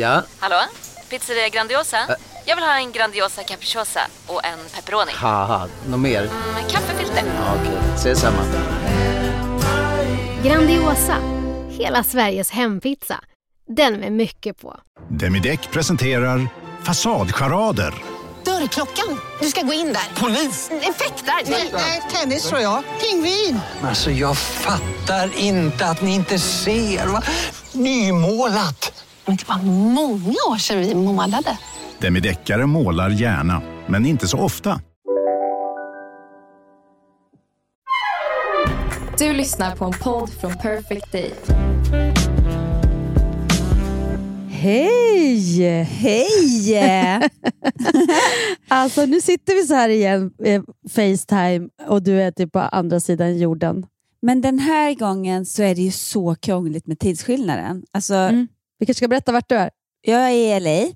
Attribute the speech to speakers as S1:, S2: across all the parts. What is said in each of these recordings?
S1: Ja?
S2: Hallå? Pizzeria Grandiosa? Jag vill ha en Grandiosa capriciosa och en pepperoni.
S1: Haha, något mer?
S2: Med kaffefilter.
S1: Ja, Okej, ses samma.
S3: Grandiosa, hela Sveriges hempizza. Den med mycket på.
S4: Demideck presenterar Fasadcharader.
S5: Dörrklockan. Du ska gå in där. Polis? Effektar?
S6: Nej, tennis tror jag. Pingvin.
S7: Alltså jag fattar inte att ni inte ser. Va? Nymålat!
S5: Men det var många år sedan vi målade.
S4: Demideckare målar gärna, men inte så ofta.
S8: Du lyssnar på en podd från Perfect Day.
S9: Hej! Hej! alltså nu sitter vi så här igen, eh, Facetime, och du är typ på andra sidan jorden.
S10: Men den här gången så är det ju så krångligt med tidsskillnaden. Alltså,
S9: Mm. Vi kanske ska berätta vart du är?
S10: Jag är i LA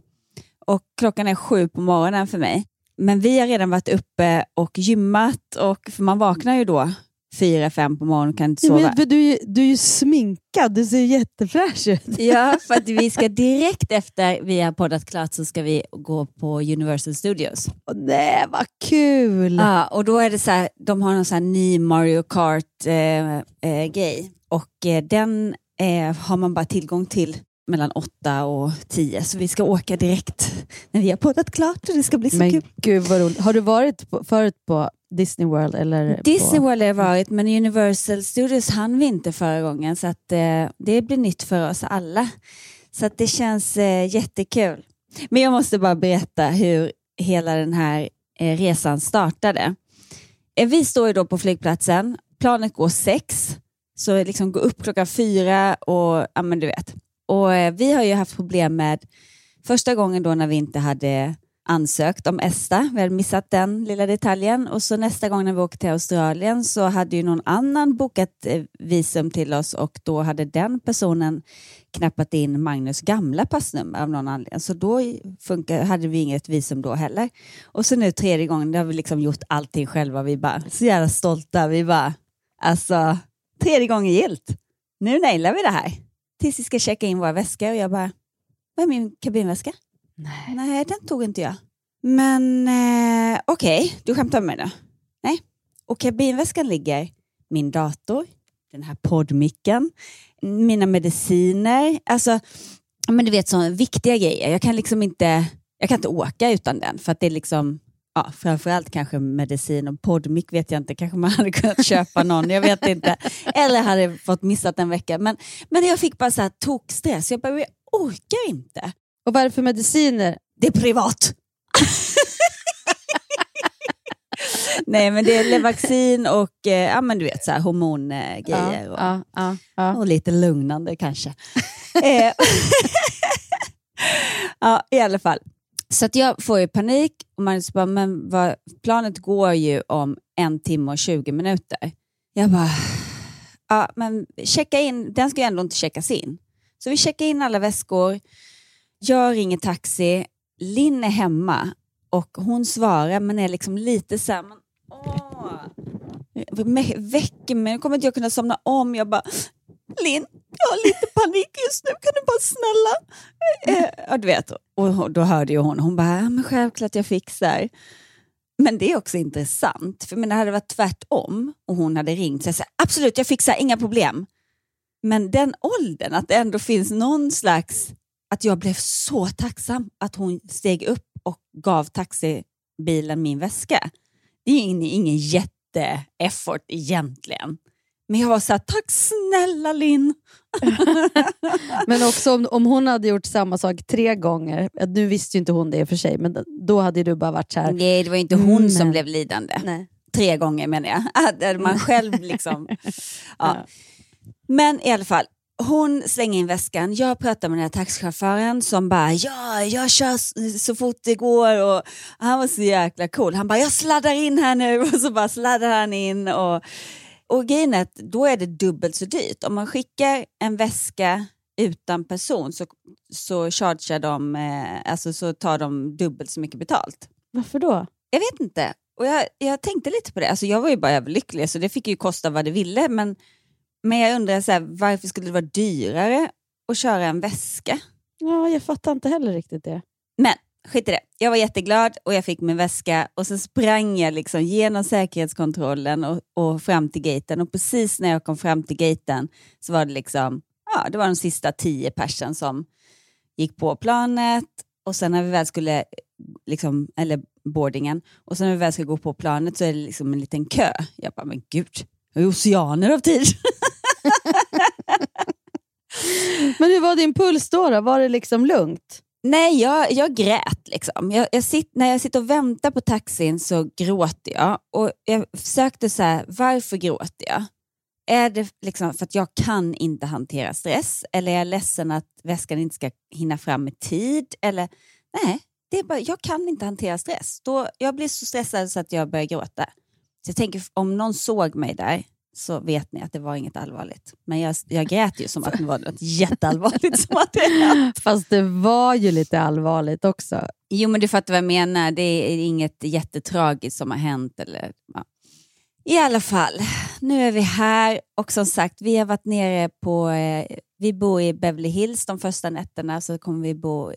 S10: och klockan är sju på morgonen för mig. Men vi har redan varit uppe och gymmat, och, för man vaknar ju då fyra, fem på morgonen kan inte
S9: Ja,
S10: sova.
S9: men, för du, du är ju sminkad, du ser jättefräsch ut.
S10: Ja, för att vi ska direkt efter vi har poddat klart så ska vi gå på Universal Studios.
S9: Åh, nej, vad kul!
S10: Ja, och då är det så här, de har någon sån här ny Mario Kart-grej eh, eh, och eh, den eh, har man bara tillgång till mellan åtta och tio. Så vi ska åka direkt när vi har poddat klart det ska bli så
S9: Men
S10: kul.
S9: gud vad roligt. Har du varit på, förut på Disney World? Eller
S10: Disney
S9: på...
S10: World har jag varit, men Universal Studios hann vi inte förra gången så att, eh, det blir nytt för oss alla. Så att det känns eh, jättekul. Men jag måste bara berätta hur hela den här eh, resan startade. Eh, vi står ju då på flygplatsen, planet går sex, så liksom gå upp klockan fyra och ja men du vet. Och eh, vi har ju haft problem med första gången då när vi inte hade ansökt om ESTA. Vi hade missat den lilla detaljen. Och så nästa gång när vi åkte till Australien så hade ju någon annan bokat eh, visum till oss och då hade den personen knappat in Magnus gamla passnummer av någon anledning. Så då funkar, hade vi inget visum då heller. Och så nu tredje gången, då har vi liksom gjort allting själva. Vi bara så jävla stolta. Vi bara, alltså, tredje gången gilt. Nu nailar vi det här. Tills vi ska checka in våra väskor och jag bara, vad är min kabinväska?
S9: Nej.
S10: Nej, den tog inte jag. Men eh, okej, du skämtar med mig nu? Nej. Och kabinväskan ligger min dator, den här poddmicken, mina mediciner, alltså men du vet sådana viktiga grejer. Jag kan liksom inte, jag kan inte åka utan den för att det är liksom Ja, framförallt kanske medicin och poddmick vet jag inte. Kanske man hade kunnat köpa någon, jag vet inte. Eller hade fått missat en vecka. Men, men jag fick bara så här tokstress. Jag bara, jag orkar inte.
S9: Och vad är det för mediciner?
S10: Det är privat. Nej, men det är Levaxin och eh, ja, men du vet, så här, hormongrejer. och,
S9: ja, ja,
S10: och lite lugnande kanske. Eh, ja, i alla fall. Så att jag får ju panik och Magnus bara, men vad, planet går ju om en timme och 20 minuter. Jag bara, ja men checka in, den ska ju ändå inte checkas in. Så vi checkar in alla väskor, jag ringer taxi, Linn är hemma och hon svarar men är liksom lite så här, men, åh, väcker mig, nu kommer inte jag kunna somna om. Jag bara, Linn, jag har lite panik just nu, kan du bara snälla? Eh, eh ja, du vet, och då hörde ju hon, hon bara, ja, men självklart jag fixar. Men det är också intressant, för men det hade varit tvärtom och hon hade ringt så jag sa, absolut jag fixar, inga problem. Men den åldern, att det ändå finns någon slags, att jag blev så tacksam att hon steg upp och gav taxibilen min väska. Det är ingen, ingen jätte-effort egentligen. Men jag var så här, tack snälla Linn.
S9: Men också om, om hon hade gjort samma sak tre gånger, nu visste ju inte hon det i och för sig, men då hade ju du bara varit så här.
S10: Nej, det var inte hon
S9: Mm.
S10: som blev lidande.
S9: Nej.
S10: Tre gånger menar jag. Att man själv liksom... ja.
S9: Ja.
S10: Men i alla fall, hon slänger in väskan. Jag pratar med den här taxichauffören som bara, ja, jag kör så fort det går. Och han var så jäkla cool. Han bara, jag sladdar in här nu. Och så bara sladdar han in. Och, och grejen är att då är det dubbelt så dyrt. Om man skickar en väska utan person så, så chargear de, eh, alltså så tar de dubbelt så mycket betalt.
S9: Varför då?
S10: Jag vet inte. Och jag, jag tänkte lite på det. Alltså jag var ju bara överlycklig så det fick ju kosta vad det ville. Men, men jag undrar så här, varför skulle det vara dyrare att köra en väska?
S9: Ja, jag fattar inte heller riktigt det.
S10: Men skit i det. Jag var jätteglad och jag fick min väska och sen sprang jag liksom genom säkerhetskontrollen och, och fram till gaten och precis när jag kom fram till gaten så var det liksom, ja, det var de sista tio personen som gick på planet och sen när vi väl skulle, liksom, eller boardingen, och sen när vi väl ska gå på planet så är det liksom en liten kö. Jag bara, men gud, jag är oceaner av tid.
S9: Men hur var din puls då? då? Var det liksom lugnt?
S10: Nej, jag, jag grät. Liksom. Jag, jag sitt, när jag sitter och väntar på taxin så gråter jag. Och Jag försökte så här, varför gråter jag? Är det liksom för att jag kan inte hantera stress? Eller är jag ledsen att väskan inte ska hinna fram i tid? Eller, nej, det är bara, jag kan inte hantera stress. Då, jag blir så stressad så att jag börjar gråta. Så jag tänker, om någon såg mig där så vet ni att det var inget allvarligt. Men jag, jag grät ju som att det var något jätteallvarligt som hade hänt.
S9: Fast det var ju lite allvarligt också.
S10: Jo, men du fattar vad jag menar. Det är inget jättetragiskt som har hänt. Eller, ja. I alla fall, nu är vi här och som sagt, vi har varit nere på... Eh, vi bor i Beverly Hills de första nätterna, så kommer vi bo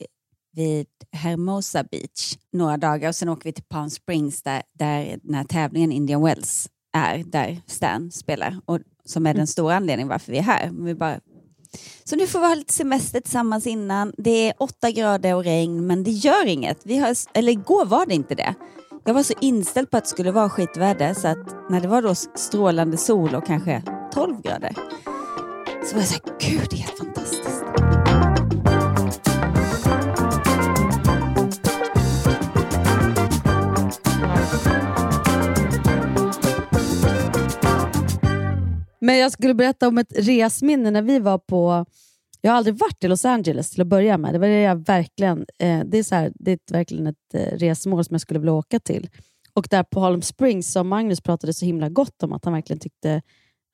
S10: vid Hermosa Beach några dagar och sen åker vi till Palm Springs där, där den här tävlingen Indian Wells är, där Stan spelar och som är den stora anledningen varför vi är här. Vi bara... Så nu får vi ha lite semester tillsammans innan. Det är åtta grader och regn, men det gör inget. Vi har, eller igår var det inte det. Jag var så inställd på att det skulle vara skitväder så att när det var då strålande sol och kanske 12 grader så var jag så här, gud det är helt fantastiskt.
S9: Men jag skulle berätta om ett resminne när vi var på... Jag har aldrig varit i Los Angeles till att börja med. Det var det jag verkligen... Eh, det är, så här, det är verkligen ett eh, resmål som jag skulle vilja åka till. Och där på Harlem Springs, som Magnus pratade så himla gott om, att han verkligen tyckte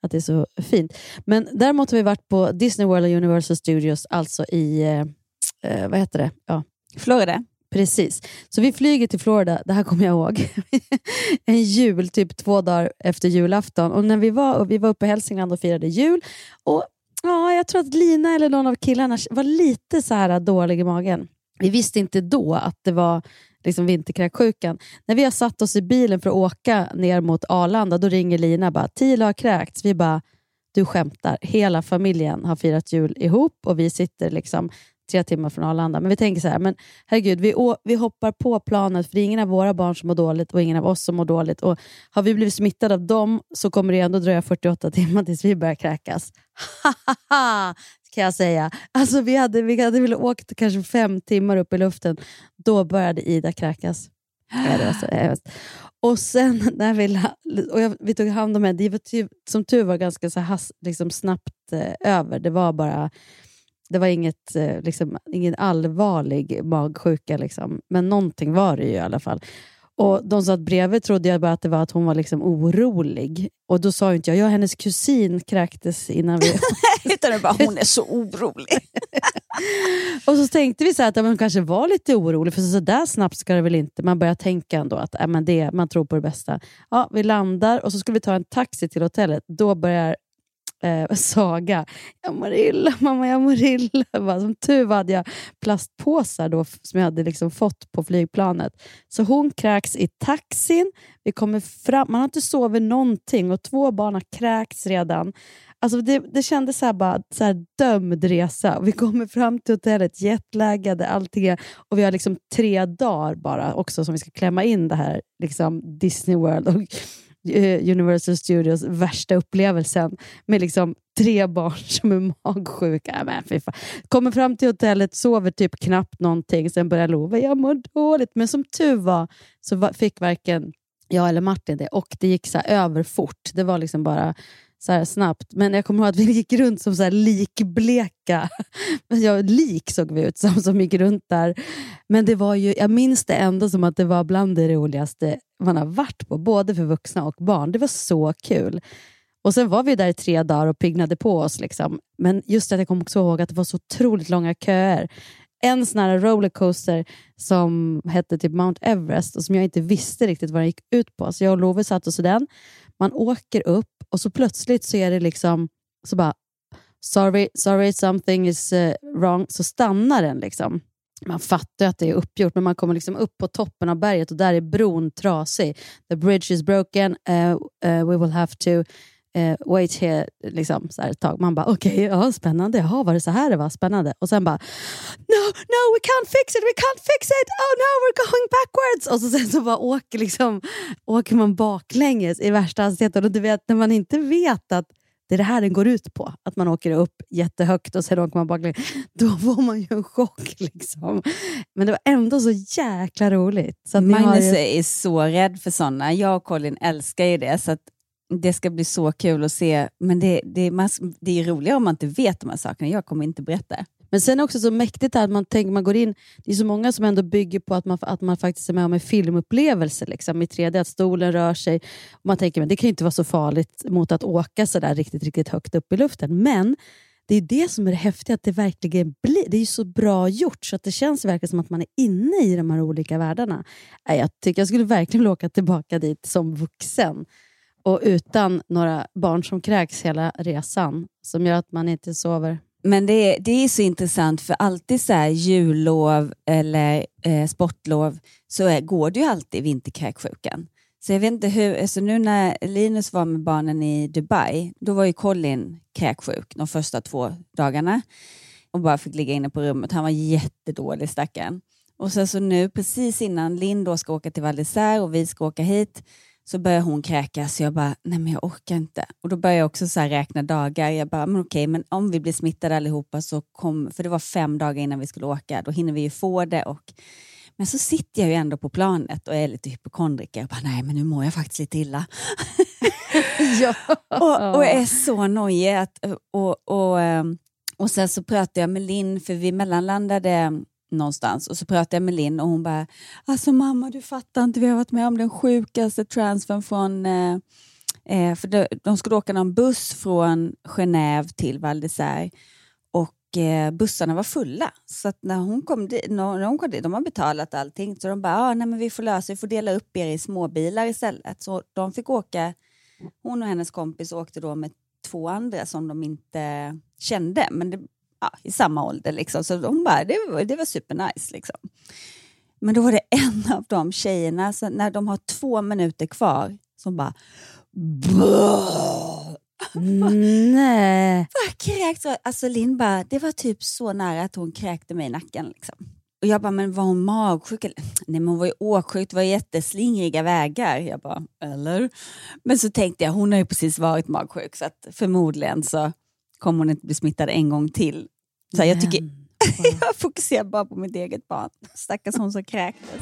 S9: att det är så fint. Men däremot har vi varit på Disney World och Universal Studios, alltså i... Eh, eh vad heter det? Ja.
S10: Florida.
S9: Precis. Så vi flyger till Florida, det här kommer jag ihåg, en jul, typ två dagar efter julafton. Och när vi var, och vi var uppe i Hälsingland och firade jul. Och ja, Jag tror att Lina eller någon av killarna var lite så här dålig i magen. Vi visste inte då att det var liksom vinterkräksjukan. När vi har satt oss i bilen för att åka ner mot Arlanda, då ringer Lina bara “Tila har kräkts”. Vi bara “Du skämtar, hela familjen har firat jul ihop och vi sitter liksom tre timmar från Arlanda. Men vi tänker så här, men herregud, vi, vi hoppar på planet för det är ingen av våra barn som mår dåligt och ingen av oss som mår dåligt. Och Har vi blivit smittade av dem så kommer det ändå dröja 48 timmar tills vi börjar kräkas. kan jag säga. Alltså, vi hade, vi hade väl åkt kanske fem timmar upp i luften. Då började Ida kräkas. Ja, det var så, och sen när vi, och jag, vi tog hand om henne, det var ty, som tur var ganska så has, liksom snabbt eh, över. Det var bara det var inget, eh, liksom, ingen allvarlig magsjuka, liksom. men någonting var det ju i alla fall. Och De satt bredvid trodde jag bara att det var att hon var liksom orolig. Och Då sa inte jag, ja hennes kusin kräktes innan vi...
S10: Utan det bara, hon är så orolig.
S9: och så tänkte vi så att hon kanske var lite orolig, för så där snabbt ska det väl inte. Man börjar tänka ändå att äh, men det, man tror på det bästa. Ja, vi landar och så skulle vi ta en taxi till hotellet. Då börjar eh, Saga. Jag mår illa, mamma, jag mår illa. Som tur var hade jag plastpåsar då, som jag hade liksom fått på flygplanet. Så hon kräks i taxin. Vi kommer fram, man har inte sovit någonting och två barn har kräkts redan. Alltså det, det kändes så här bara, så här dömd resa. Vi kommer fram till hotellet jetlaggade, allting. Och vi har liksom tre dagar bara också som vi ska klämma in det här liksom Disney World. Och Eh, Universal Studios värsta upplevelsen med liksom tre barn som är magsjuka. Men fy fan. Kommer fram till hotellet, sover typ knappt någonting, sen börjar Love, jag mår dåligt. Men som tur var så fick varken jag eller Martin det och det gick så över fort. Det var liksom bara så här snabbt. Men jag kommer ihåg att vi gick runt som så här likbleka. ja, lik såg vi ut som, som gick runt där. Men det var ju, jag minns det ändå som att det var bland det roligaste man har varit på, både för vuxna och barn. Det var så kul. Och Sen var vi där i tre dagar och piggnade på oss. Liksom. Men just att jag kommer också ihåg att det var så otroligt långa köer. En sån här rollercoaster som hette typ Mount Everest och som jag inte visste riktigt vad den gick ut på. Så jag och Love satt oss i den. Man åker upp och så plötsligt så är det liksom så bara sorry, sorry something is uh, wrong, så stannar den. liksom. Man fattar att det är uppgjort, men man kommer liksom upp på toppen av berget och där är bron trasig. The bridge is broken, uh, uh, we will have to wait here liksom, så här ett tag. Man bara, okej, okay, ja, spännande. Jaha, var det så här det var? Spännande. Och sen bara, no, no, we can't fix it, we can't fix it, oh no, we're going backwards. Och så sen så bara åker, liksom, åker man baklänges i värsta hastigheten. Och du vet, när man inte vet att det är det här den går ut på. Att man åker upp jättehögt och sen åker man baklänges. Då får man ju en chock. Liksom. Men det var ändå så jäkla roligt. Så
S10: Magnus
S9: ju...
S10: är så rädd för sådana. Jag och Colin älskar ju det. Så det ska bli så kul att se. Men det, det, man, det är roligare om man inte vet de här sakerna. Jag kommer inte berätta.
S9: Men sen också så mäktigt att man tänker, man går in, det är så många som ändå bygger på att man, att man faktiskt är med om en filmupplevelse liksom, i 3D, att stolen rör sig. Och man tänker men det kan ju inte vara så farligt mot att åka så där riktigt, riktigt högt upp i luften. Men det är det som är det häftiga, att det verkligen blir det är så bra gjort så att det känns verkligen som att man är inne i de här olika världarna. Jag, tycker, jag skulle verkligen vilja åka tillbaka dit som vuxen och utan några barn som kräks hela resan som gör att man inte sover.
S10: Men det är, det är så intressant för alltid så här jullov eller eh, sportlov så är, går det ju alltid vinterkräksjukan. Så jag vet inte hur, alltså nu när Linus var med barnen i Dubai, då var ju Colin kräksjuk de första två dagarna och bara fick ligga inne på rummet. Han var jättedålig stackaren. Och sen så nu precis innan Linn då ska åka till Val och vi ska åka hit så börjar hon kräkas. Jag bara, nej men jag orkar inte. Och då börjar jag också så räkna dagar. Jag bara, men okej, men om vi blir smittade allihopa så kom, för det var fem dagar innan vi skulle åka, då hinner vi ju få det. Och, men så sitter jag ju ändå på planet och är lite hypokondriker. Jag bara, nej men nu mår jag faktiskt lite illa. ja. och, och är så nojig. Att, och, och, ehm, och sen så pratade jag med Linn, för vi mellanlandade någonstans. Och så pratade jag med Linn och hon bara, alltså mamma du fattar inte, vi har varit med om den sjukaste transfern från eh, eh, för de, de skulle åka någon buss från Genève till Val d'Isère. Och eh, bussarna var fulla. Så att när hon kom dit, när hon kom dit, de har betalat allting, så de bara, ah, nej men vi får lösa vi får dela upp er i småbilar istället. Så de fick åka, hon och hennes kompis åkte då med två andra som de inte kände, men det ja, i samma ålder. Liksom. Så de bara, det var, det var supernice. Liksom. Men då var det en av de tjejerna, så när de har två minuter kvar, som bara...
S9: Nej.
S10: Bara kräkt. Alltså Linn bara, det var typ så nära att hon kräkte mig i nacken. Liksom. Och jag bara, men var hon magsjuk? Nej, men hon var ju åksjuk, det var jätteslingriga vägar. Jag bara, eller? Men så tänkte jag, hon har ju precis varit magsjuk så förmodligen så kommer hon inte bli smittad en gång till. Så här, jag, tycker, jag fokuserar bara på mitt eget barn. Stackars hon som kräktes.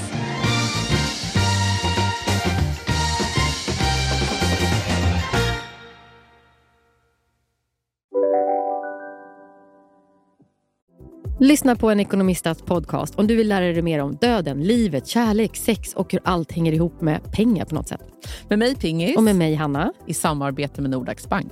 S11: Lyssna på en ekonomistats podcast om du vill lära dig mer om döden, livet, kärlek, sex och hur allt hänger ihop med pengar på något sätt.
S12: Med mig Pingis.
S11: Och med mig Hanna.
S12: I samarbete med Nordax Bank.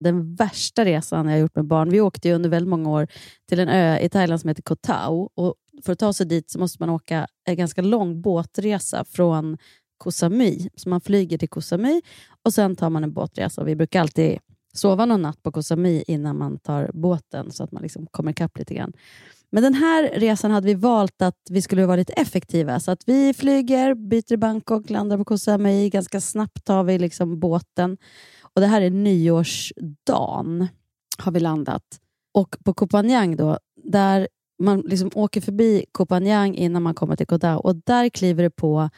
S9: den värsta resan jag gjort med barn. Vi åkte under väldigt många år till en ö i Thailand som heter Koh Tao. Och för att ta sig dit så måste man åka en ganska lång båtresa från Koh Samui. Så man flyger till Koh Samui och sen tar man en båtresa. Och vi brukar alltid sova någon natt på Koh Samui innan man tar båten så att man liksom kommer ikapp lite grann. Men den här resan hade vi valt att vi skulle vara lite effektiva. Så att vi flyger, byter i Bangkok, landar på Koh Samui. Ganska snabbt tar vi liksom båten och Det här är nyårsdagen har vi landat. Och på Kopanjang då, där man liksom åker förbi Kopanjang innan man kommer till Koh och där kliver det på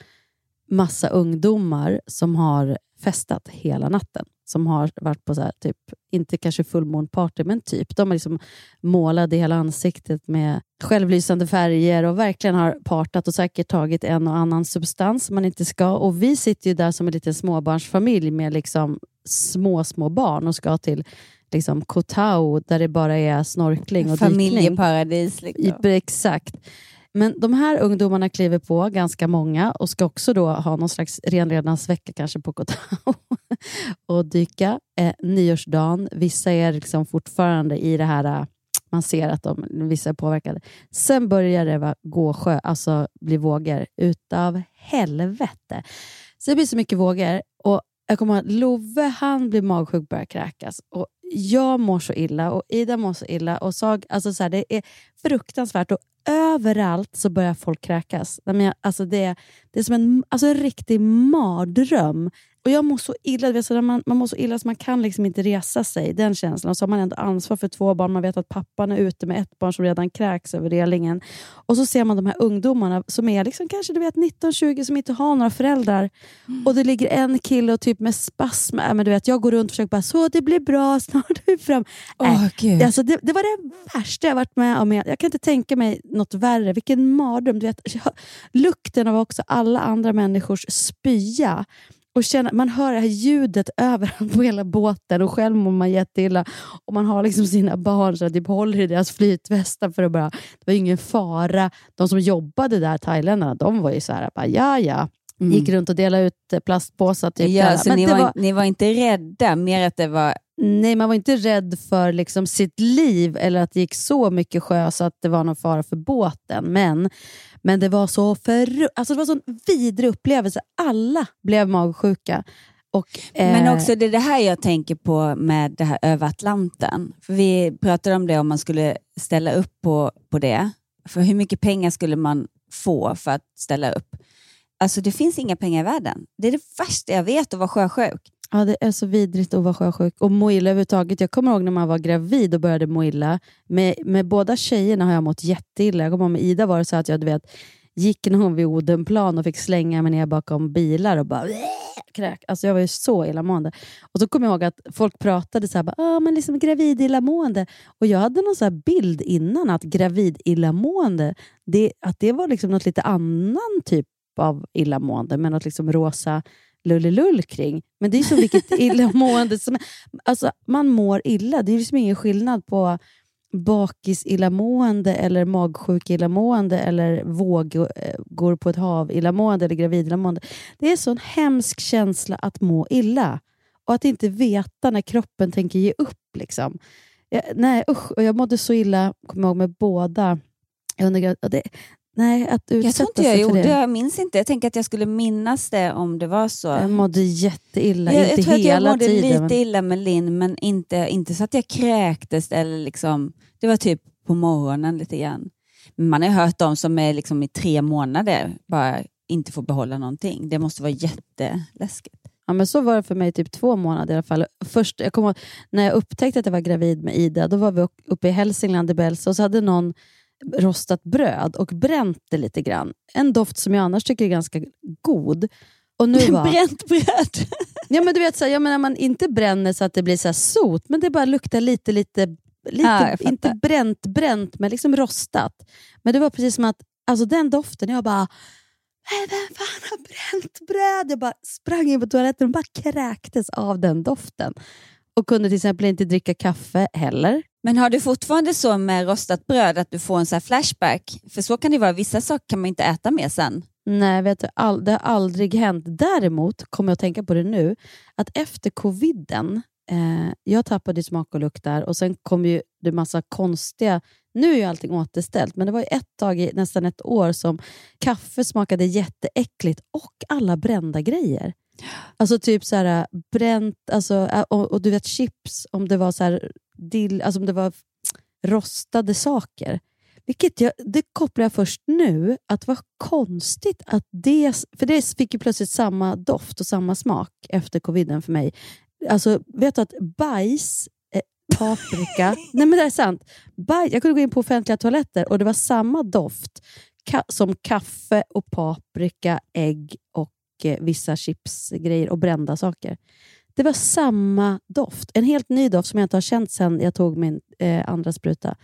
S9: massa ungdomar som har festat hela natten som har varit på så här, typ, inte kanske fullmånparty, men typ. De har liksom målat hela ansiktet med självlysande färger och verkligen har partat och säkert tagit en och annan substans man inte ska. Och vi sitter ju där som en liten småbarnsfamilj med liksom små, små barn och ska till liksom Koh Tao där det bara är snorkling och
S10: Familjeparadis.
S9: dykning.
S10: Liksom.
S9: I- Exakt. Men de här ungdomarna kliver på, ganska många, och ska också då ha någon slags renlevnadsvecka kanske på Koh och dyka. Eh, nyårsdagen, vissa är liksom fortfarande i det här, eh, man ser att de, vissa är påverkade. Sen börjar det va, gå sjö, alltså bli vågor utav helvete. Så det blir så mycket vågor. Och jag kommer ihåg att Love han blir magsjuk och börjar kräkas. Och jag mår så illa och Ida mår så illa. Och Sag, alltså så här, det är fruktansvärt. Och överallt så börjar folk kräkas. Nej, men jag, alltså det, det är som en, alltså en riktig mardröm. Och jag mår så illa. Vet, så man, man mår så illa så man kan liksom inte resa sig. Den känslan. Och så har man ändå ansvar för två barn. Man vet att pappan är ute med ett barn som redan kräks över relingen. Och så ser man de här ungdomarna som är liksom kanske du vet 19-20 som inte har några föräldrar. Och det ligger en kille och typ med spasm. Äh, men du vet, jag går runt och försöker bara, så det blir bra, snart är vi fram. Äh,
S10: Gud.
S9: alltså, det, det var det värsta jag varit med om. Jag kan inte tänka mig något värre. Vilken mardröm. Du vet, lukten av också alla andra människors spya. Och känna, man hör det här ljudet överallt på hela båten och själv mår man jätteilla. Och man har liksom sina barn som typ håller i deras flytvästar för att bara, det var ingen fara. De som jobbade där, thailändarna, de var ju så här, bara, ja ja.
S10: Mm.
S9: Gick runt och delade ut eh, plastpåsar. Typ
S10: Ja,
S9: där.
S10: så
S9: Men
S10: ni var,
S9: var,
S10: ni var inte rädda, mer att det var...
S9: Nej, man var inte rädd för liksom sitt liv eller att det gick så mycket sjö så att det var någon fara för båten. Men, men det var så för, alltså det var så en vidrig upplevelse. Alla blev magsjuka. Och,
S10: Men
S9: eh,
S10: också det är det här jag tänker på med det här över Atlanten. För vi pratade om det om man skulle ställa upp på, på det. För hur mycket pengar skulle man få för att ställa upp? Alltså det finns inga pengar i världen. Det är det värsta jag vet att vara sjösjuk.
S9: Ja, det är så vidrigt att vara sjösjuk. Och må illa överhuvudtaget. Jag kommer ihåg när man var gravid och började må illa. Med, med båda tjejerna har jag mått jätteilla. Jag kommer ihåg med Ida var det så att jag du vet, gick någon vid Odenplan och fick slänga mig ner bakom bilar och bara kräk. Alltså jag var ju så illamående. Och så kommer jag ihåg att folk pratade så här, ah, men liksom gravid illamående. Och jag hade någon så här bild innan att gravid illamående, det, att det var liksom något lite annan typ av illamående med något liksom rosa lullelull kring. Men det är som vilket illamående som alltså Man mår illa. Det är liksom ingen skillnad på bakis illamående eller magsjuk illamående eller vågor på ett hav illamående eller gravid illamående. Det är en sån hemsk känsla att må illa och att inte veta när kroppen tänker ge upp. Liksom. Jag, nej, usch, och jag mådde så illa, kommer jag ihåg, med båda. Under, och det, nej, att utsätta
S10: Jag tror inte jag
S9: sig
S10: gjorde
S9: det.
S10: Jag minns inte. Jag tänker att jag skulle minnas det om det var så.
S9: Jag mådde jätteilla,
S10: jag,
S9: inte
S10: jag tror att jag
S9: hela
S10: mådde
S9: tiden.
S10: lite
S9: men-
S10: illa med Linn, men inte, inte så att jag kräktes. Eller liksom, det var typ på morgonen lite grann. Man har hört de som är liksom i tre månader bara inte får behålla någonting. Det måste vara jätteläskigt.
S9: Ja, men så var det för mig typ två månader i alla fall. Först, jag kommer när jag upptäckte att jag var gravid med Ida, då var vi uppe i Hälsingland i Bälsa och så hade någon rostat bröd och bränt det lite grann. En doft som jag annars tycker är ganska god. Och nu var,
S10: Bränt bröd?
S9: ja, men du vet, så här, jag menar, man inte bränner så att det blir så sot, men det bara luktar lite, lite, lite
S10: Ja,
S9: inte bränt, bränt, men liksom rostat. Men det var precis som att, alltså den doften, jag bara Nej, vem fan har bränt bröd? Jag bara sprang in på toaletten och bara kräktes av den doften. Och kunde till exempel inte dricka kaffe heller.
S10: Men har du fortfarande så med rostat bröd att du får en så här flashback? För så kan det vara. Vissa saker kan man inte äta mer sen.
S9: Nej, vet du, all, det har aldrig hänt. Däremot kommer jag att tänka på det nu, att efter coviden, eh, jag tappade smak och lukt där och sen kom ju det massa konstiga... Nu är ju allting återställt, men det var ju ett tag i nästan ett år som kaffe smakade jätteäckligt och alla brända grejer. Alltså typ så här eh, bränt, alltså, eh, och, och du vet chips, om det var så här, dill, alltså om det var rostade saker. Vilket jag, det kopplar jag först nu, att vad konstigt att det... För det fick ju plötsligt samma doft och samma smak efter coviden för mig. Alltså, vet du att bajs, eh, paprika... nej men det är sant. Baj, jag kunde gå in på offentliga toaletter och det var samma doft ka, som kaffe och paprika, ägg och eh, vissa chipsgrejer och brända saker. Det var samma doft. En helt ny doft som jag inte har känt sedan jag tog min eh, andra spruta.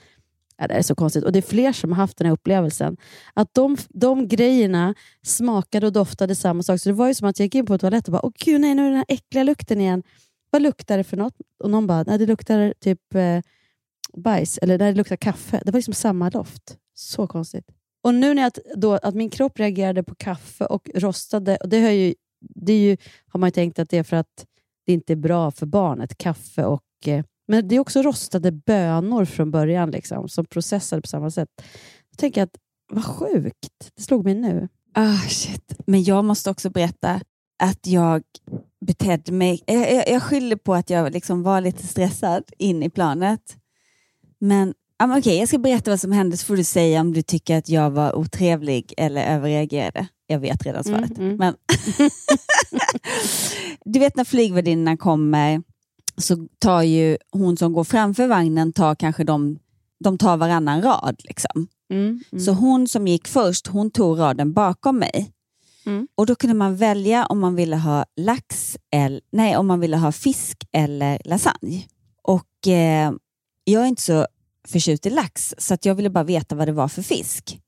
S9: Ja, det är så konstigt. Och det är fler som har haft den här upplevelsen. Att de, de grejerna smakade och doftade samma sak. Så det var ju som att jag gick in på toaletten och bara, åh gud nej, nu är den här äckliga lukten igen. Vad luktar det för något? Och någon bara, nej det luktar typ eh, bajs, eller nej, det luktar kaffe. Det var liksom samma doft. Så konstigt. Och nu när jag, då, att min kropp reagerade på kaffe och rostade, och det, har ju, det är ju, har man ju tänkt att det är för att det inte är bra för barnet, kaffe och eh, men det är också rostade bönor från början liksom, som processade på samma sätt. Jag tänker att, vad sjukt. Det slog mig nu.
S10: Ah, shit. Men jag måste också berätta att jag betedde mig... Jag, jag, jag skyller på att jag liksom var lite stressad in i planet. Men men okej, jag ska berätta vad som hände så får du säga om du tycker att jag var otrevlig eller överreagerade. Jag vet redan svaret.
S9: Mm, mm.
S10: Men du vet när flygvärdinnorna kommer så tar ju hon som går framför vagnen tar kanske de, de tar varannan rad. Liksom.
S9: Mm, mm.
S10: Så hon som gick först, hon tog raden bakom mig.
S9: Mm.
S10: Och Då kunde man välja om man ville ha lax eller, nej, om man ville ha fisk eller lasagne. Och eh, Jag är inte så förtjust i lax, så att jag ville bara veta vad det var för fisk.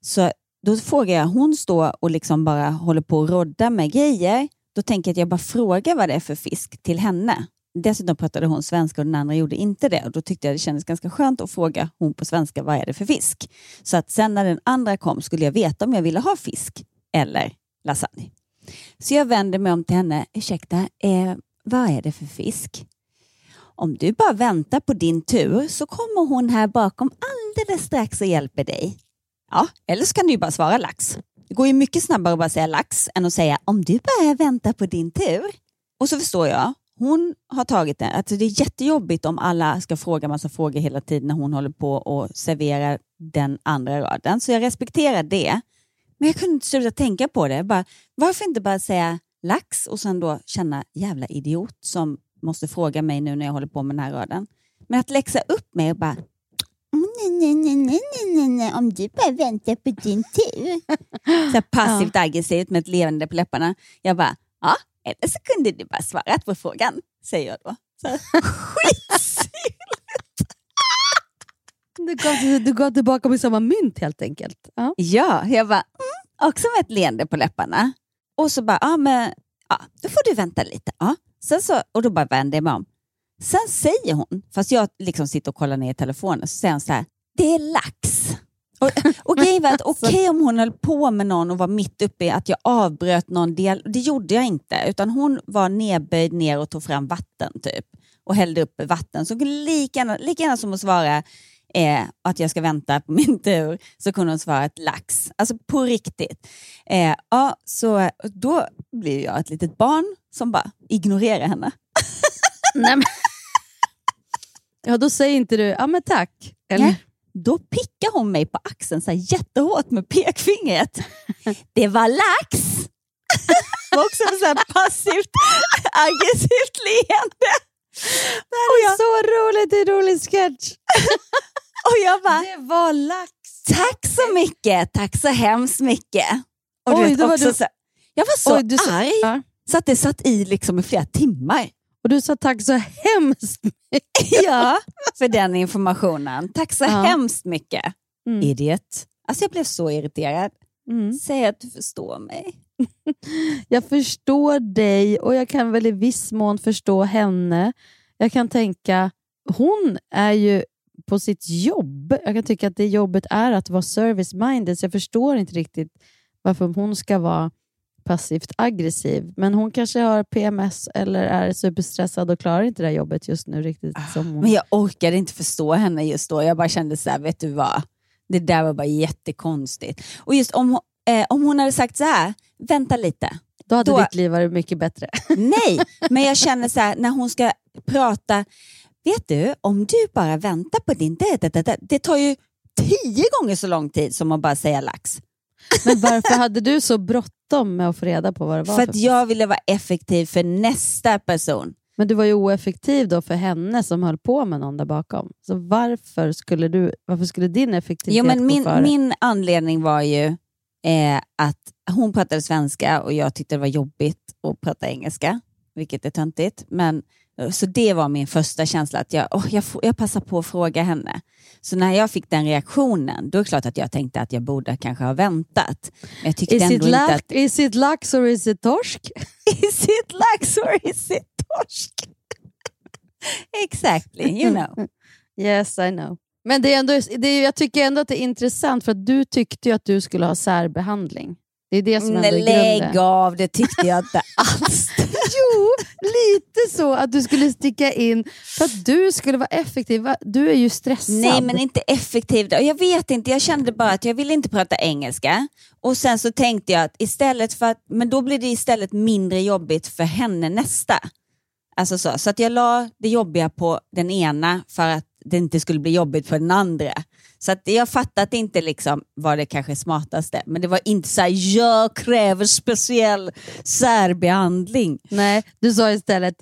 S10: Så Då frågar jag, hon står och liksom bara håller på att rodda med grejer. Då tänker jag att jag bara frågar vad det är för fisk till henne. Dessutom pratade hon svenska och den andra gjorde inte det. Och Då tyckte jag det kändes ganska skönt att fråga hon på svenska vad är det för fisk. Så att sen när den andra kom skulle jag veta om jag ville ha fisk eller lasagne. Så jag vänder mig om till henne. Ursäkta, eh, vad är det för fisk? Om du bara väntar på din tur så kommer hon här bakom alldeles strax och hjälper dig. Ja, eller så kan du ju bara svara lax. Det går ju mycket snabbare att bara säga lax än att säga om du bara väntar på din tur. Och så förstår jag, hon har tagit det. Alltså det är jättejobbigt om alla ska fråga massa frågor hela tiden när hon håller på och serverar den andra raden. Så jag respekterar det. Men jag kunde inte sluta tänka på det. Bara, varför inte bara säga lax och sen då känna jävla idiot som måste fråga mig nu när jag håller på med den här raden. Men att läxa upp mig och bara "Mm, nej, nej, nej, nej, nej, nej, om du bara väntar på din tur. Så passivt aggressivt med ett leende på läpparna. Jag bara, ja, eller så kunde du bara svarat på frågan, säger jag då.
S9: Du gav, du gav tillbaka med samma mynt helt enkelt. Ja.
S10: Ja, jag bara, mm, också med ett leende på läpparna. Och så bara, ja men ja, då får du vänta lite. Ja. Sen så, och då bara vände jag mig om. Sen säger hon, fast jag liksom sitter och kollar ner i telefonen, så säger hon så här, det är lax. Och, och grejen var att okej om hon höll på med någon och var mitt uppe i att jag avbröt någon del, det gjorde jag inte, utan hon var nedböjd ner och tog fram vatten typ och hällde upp vatten. Så lika gärna, lika gärna som att svara eh, att jag ska vänta på min tur så kunde hon svara ett lax. Alltså på riktigt. Eh, ja, så då blir jag ett litet barn som bara ignorerar henne.
S9: Nej, men... Ja, då säger inte du ja men tack. Eller?
S10: Nej. Då pickar hon mig på axeln så här jättehårt med pekfingret. Det var lax! Det var också så passivt aggressivt leende.
S9: Det här är så roligt, det är en rolig sketch.
S10: Och jag bara,
S9: Det var lax.
S10: tack så mycket, tack så hemskt mycket. Och du
S9: Oj,
S10: vet,
S9: då var
S10: också
S9: du-
S10: så, jag var så
S9: Oj, du
S10: arg
S9: Ja.
S10: så att det satt i liksom i flera timmar.
S9: Och du sa tack så hemskt mycket.
S10: Ja, för den informationen. Tack så
S9: Ja.
S10: hemskt mycket.
S9: Mm.
S10: Idiot. Alltså jag blev så irriterad.
S9: Mm.
S10: Säg att du förstår mig.
S9: Jag förstår dig och jag kan väl i viss mån förstå henne. Jag kan tänka, hon är ju på sitt jobb. Jag kan tycka att det jobbet är att vara service-minded, så jag förstår inte riktigt varför hon ska vara passivt aggressiv. Men hon kanske har PMS eller är superstressad och klarar inte det här jobbet just nu riktigt som hon.
S10: Men jag orkade inte förstå henne just då. Jag bara kände så här, vet du vad? Det där var bara jättekonstigt. Och just om, eh, om hon hade sagt så här, vänta lite.
S9: Då hade
S10: då-
S9: ditt liv varit mycket bättre.
S10: Nej, men jag känner så här, när hon ska prata, vet du, om du bara väntar på din... Det, det, tar ju tio gånger så lång tid som att bara säga lax.
S9: Men varför hade du så bråttom med att få reda på vad det var?
S10: För att jag ville vara effektiv för nästa person.
S9: Men du var ju oeffektiv då för henne som höll på med någon där bakom. Så varför skulle, du, varför skulle din effektivitet
S10: Jo, men
S9: gå
S10: min,
S9: före?
S10: min anledning var ju eh, att hon pratade svenska och jag tyckte det var jobbigt att prata engelska. vilket är töntigt. Men, så det var min första känsla, att jag, oh, jag, jag passar på att fråga henne. Så när jag fick den reaktionen, då är det klart att jag tänkte att jag borde kanske ha väntat. Men jag tyckte
S9: Is
S10: ändå
S9: it,
S10: inte att...
S9: is it lax or is it torsk?
S10: Is it lax or is it torsk? exactly, you know.
S9: yes, I know. Men det är ändå, det är, jag tycker ändå att det är intressant för att du tyckte ju att du skulle ha särbehandling. Det är det som ändå är
S10: Nej,
S9: grunden.
S10: lägg av, det tyckte jag inte alls.
S9: Jo, lite så att du skulle sticka in för att du skulle vara effektiv. Du är ju stressad.
S10: Nej, men inte effektivt. Och Jag vet inte, jag kände bara att jag ville inte prata engelska. Och sen så tänkte jag att istället för att, men då blir det istället mindre jobbigt för henne nästa. Alltså så, så att jag la det jobbiga på den ena för att det inte skulle bli jobbigt för den andra. Så att jag fattat inte liksom vad det kanske smartaste, men det var inte så här, jag kräver speciell särbehandling.
S9: Nej, du sa istället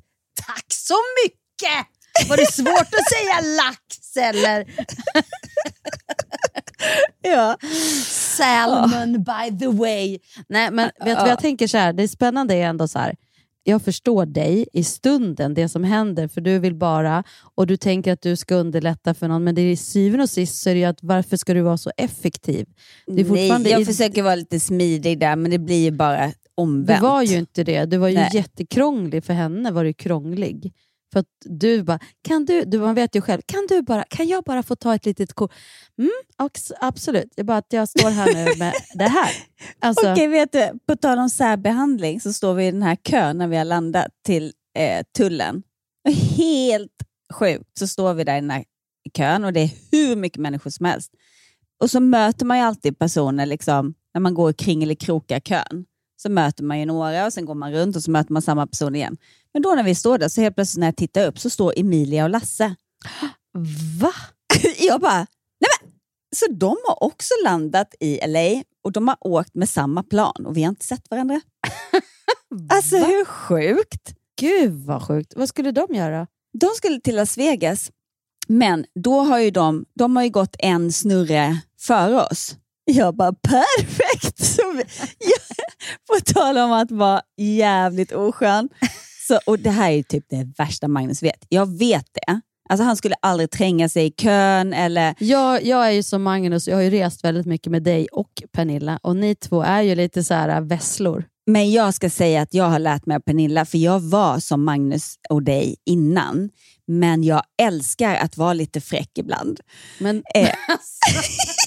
S9: tack så mycket! Var det svårt att säga lax eller?
S10: ja.
S9: Salmon by the way. Nej, men vet du vad jag tänker så här, det är spännande är ändå så här, jag förstår dig i stunden, det som händer, för du vill bara, och du tänker att du ska underlätta för någon, men det är i syvende och sist så är det ju att varför ska du vara så effektiv?
S10: Nej, jag
S9: i-
S10: försöker vara lite smidig där, men det blir ju bara
S9: Du
S10: omvänt.
S9: var ju inte det. Du var ju
S10: Nej.
S9: jättekrånglig. För henne var du krånglig. För att du bara, kan du, du, man vet ju själv, kan, du bara, kan jag bara få ta ett litet kort? Mm, absolut, det är bara att jag står här nu med det här. Alltså,
S10: Okej, vet du, på tal om särbehandling så står vi i den här kön när vi har landat till eh, tullen. Helt sjukt så står vi där i den här kön och det är hur mycket människor som helst. Och så möter man ju alltid personer liksom, när man går kring eller krokar kön. Så möter man ju några och sen går man runt och så möter man samma person igen. Men då när vi står där så helt plötsligt när jag tittar upp så står Emilia och Lasse.
S9: Va?
S10: jag bara, nej men, så de har också landat i LA och de har åkt med samma plan och vi har inte sett varandra. alltså hur sjukt?
S9: Gud vad sjukt. Vad skulle de göra?
S10: De skulle till Las Vegas, men då har ju de, de har ju gått en snurre före oss. Jag bara perfekt! Så jag, på tal om att vara jävligt oskön. Så, och det här är typ det värsta Magnus vet. Jag vet det. Alltså han skulle aldrig tränga sig i kön eller...
S9: Jag, jag är ju som Magnus, jag har ju rest väldigt mycket med dig och Pernilla och ni två är ju lite så här äh, vesslor.
S10: Men jag ska säga att jag har lärt mig av Pernilla, för jag var som Magnus och dig innan. Men jag älskar att vara lite fräck ibland.
S9: Men,
S10: eh,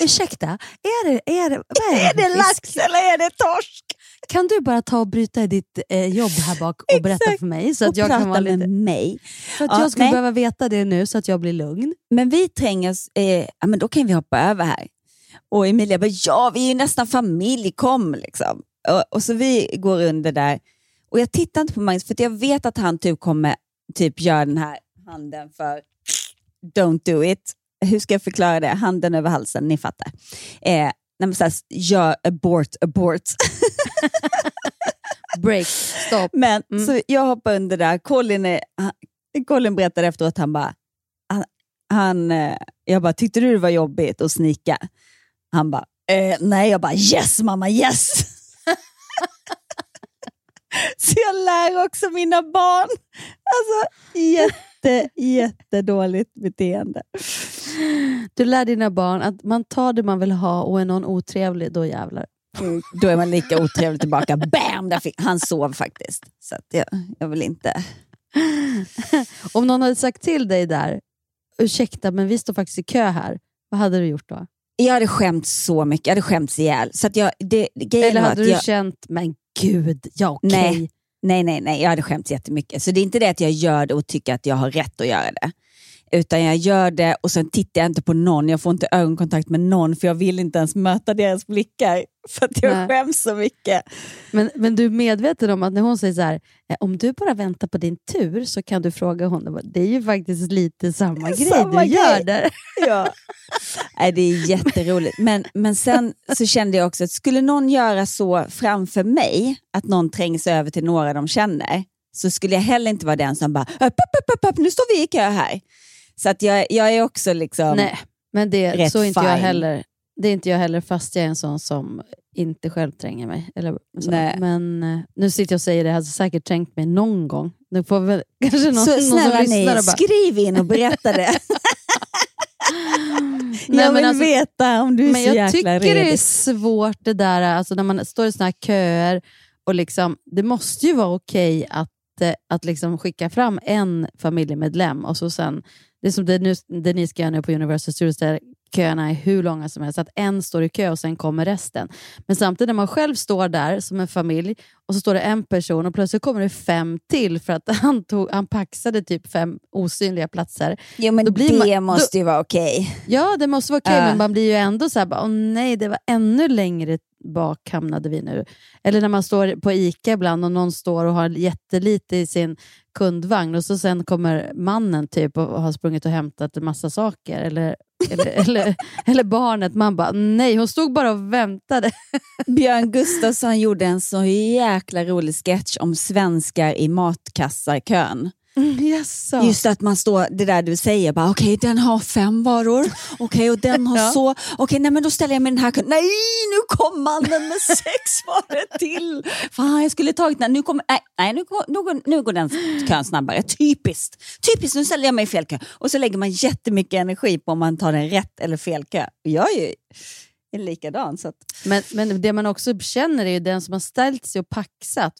S9: ursäkta, är det, är det, vad är
S10: är
S9: det,
S10: lax eller är det torsk?
S9: Kan du bara ta och bryta ditt eh, jobb här bak och berätta för mig? Så att
S10: och
S9: jag
S10: prata
S9: kan vara lite...
S10: med mig.
S9: För att
S10: Ja,
S9: jag skulle
S10: nej.
S9: behöva veta det nu så att jag blir lugn.
S10: Men vi trängas, eh, ja, men då kan vi hoppa över här. Och Emilia bara, ja vi är ju nästan familj, kom liksom. Och, och så vi går under där. Och jag tittar inte på Magnus för jag vet att han typ kommer typ göra den här handen för don't do it. Hur ska jag förklara det? Handen över halsen, ni fattar. Eh, man så här, gör abort, abort.
S9: Break, stopp.
S10: Men
S9: Mm.
S10: så jag hoppar under där. Colin, är, Colin berättade efteråt, han bara, han, han, eh, jag bara, tyckte du det var jobbigt att snika? Han bara, eh, nej. Jag bara, yes mamma, yes! så jag lär också mina barn. Alltså, jätte, jättedåligt beteende.
S9: Du lär dina barn att man tar det man vill ha och är någon otrevlig, då jävlar.
S10: Då är man lika otrevlig tillbaka. Bam! Där han sov faktiskt. Så jag, jag vill inte...
S9: Om någon hade sagt till dig där, ursäkta men vi står faktiskt i kö här, vad hade du gjort då?
S10: Jag hade skämt så mycket, jag hade skämts ihjäl. Så att jag, det, grejen
S9: Eller hade du
S10: jag,
S9: känt, men gud, ja okej.
S10: nej, nej, nej, nej, jag hade skämts jättemycket. Så det är inte det att jag gör det och tycker att jag har rätt att göra det. Utan jag gör det och sen tittar jag inte på någon, jag får inte ögonkontakt med någon för jag vill inte ens möta deras blickar. För att jag
S9: Nej.
S10: skäms så mycket.
S9: Men, men du är medveten om att när hon säger så här, "Eh, om du bara väntar på din tur så kan du fråga honom. Det är ju faktiskt lite samma grej
S10: Samma
S9: du gör
S10: grej.
S9: där.
S10: Ja. Nej, det är jätteroligt. Men, men sen så kände jag också att skulle någon göra så framför mig, att någon trängs över till några de känner, så skulle jag heller inte vara den som bara, upp, upp, upp, nu står vi i kö här. Så att jag, jag är också liksom...
S9: Nej, men det,
S10: Rätt
S9: så är inte jag
S10: fine.
S9: heller. det är inte jag heller, fast jag är en sån som inte själv tränger mig. Eller så.
S10: Nej.
S9: Men eh, nu sitter jag och säger det, jag har säkert trängt mig någon gång. Nu får väl kanske någon,
S10: Så
S9: någon som
S10: snälla ni,
S9: lyssnar och bara,
S10: skriv in och berätta det. Jag vill
S9: alltså-
S10: veta om du är
S9: Men
S10: så
S9: jag
S10: jäkla
S9: tycker det är
S10: redig.
S9: svårt det där, alltså när man står i såna här köer. Och liksom, det måste ju vara okej att, eh, att liksom skicka fram en familjemedlem och så sen, det är som det, nu, det ni ska göra nu på Universal Studios, där köerna är hur långa som helst, att en står i kö och sen kommer resten. Men samtidigt när man själv står där som en familj och så står det en person och plötsligt kommer det fem till för att han, tog, han paxade typ fem osynliga platser.
S10: Jo, men
S9: Då
S10: det
S9: man-
S10: måste ju vara okej.
S9: Ja, det måste vara okej,
S10: Ja.
S9: men man blir ju ändå så här, bara, åh nej, det var ännu längre bak hamnade vi nu. Eller när man står på ICA ibland och någon står och har jättelite i sin kundvagn och så sen kommer mannen typ och har sprungit och hämtat en massa saker. Eller, eller, eller, eller barnet, man bara, nej, hon stod bara och väntade.
S10: Björn Gustafsson gjorde en så jäkla rolig sketch om svenskar i matkassarkön.
S9: Yes,
S10: Just att man står, det där du säger, bara okej den har fem varor, okej och den har
S9: Ja.
S10: så, okej nej men då ställer jag mig den här kön, nej nu kom mannen med sex varor till. Fan jag skulle tagit den, nu kommer, nej, nej nu, går, nu, går, nu går den kön snabbare, typiskt. Typiskt, nu ställer jag mig i fel kö. Och så lägger man jättemycket energi på om man tar den rätt eller fel kö. Jag är ju är likadan. Så att,
S9: Men, men det man också känner är ju den som har ställt sig och paxat.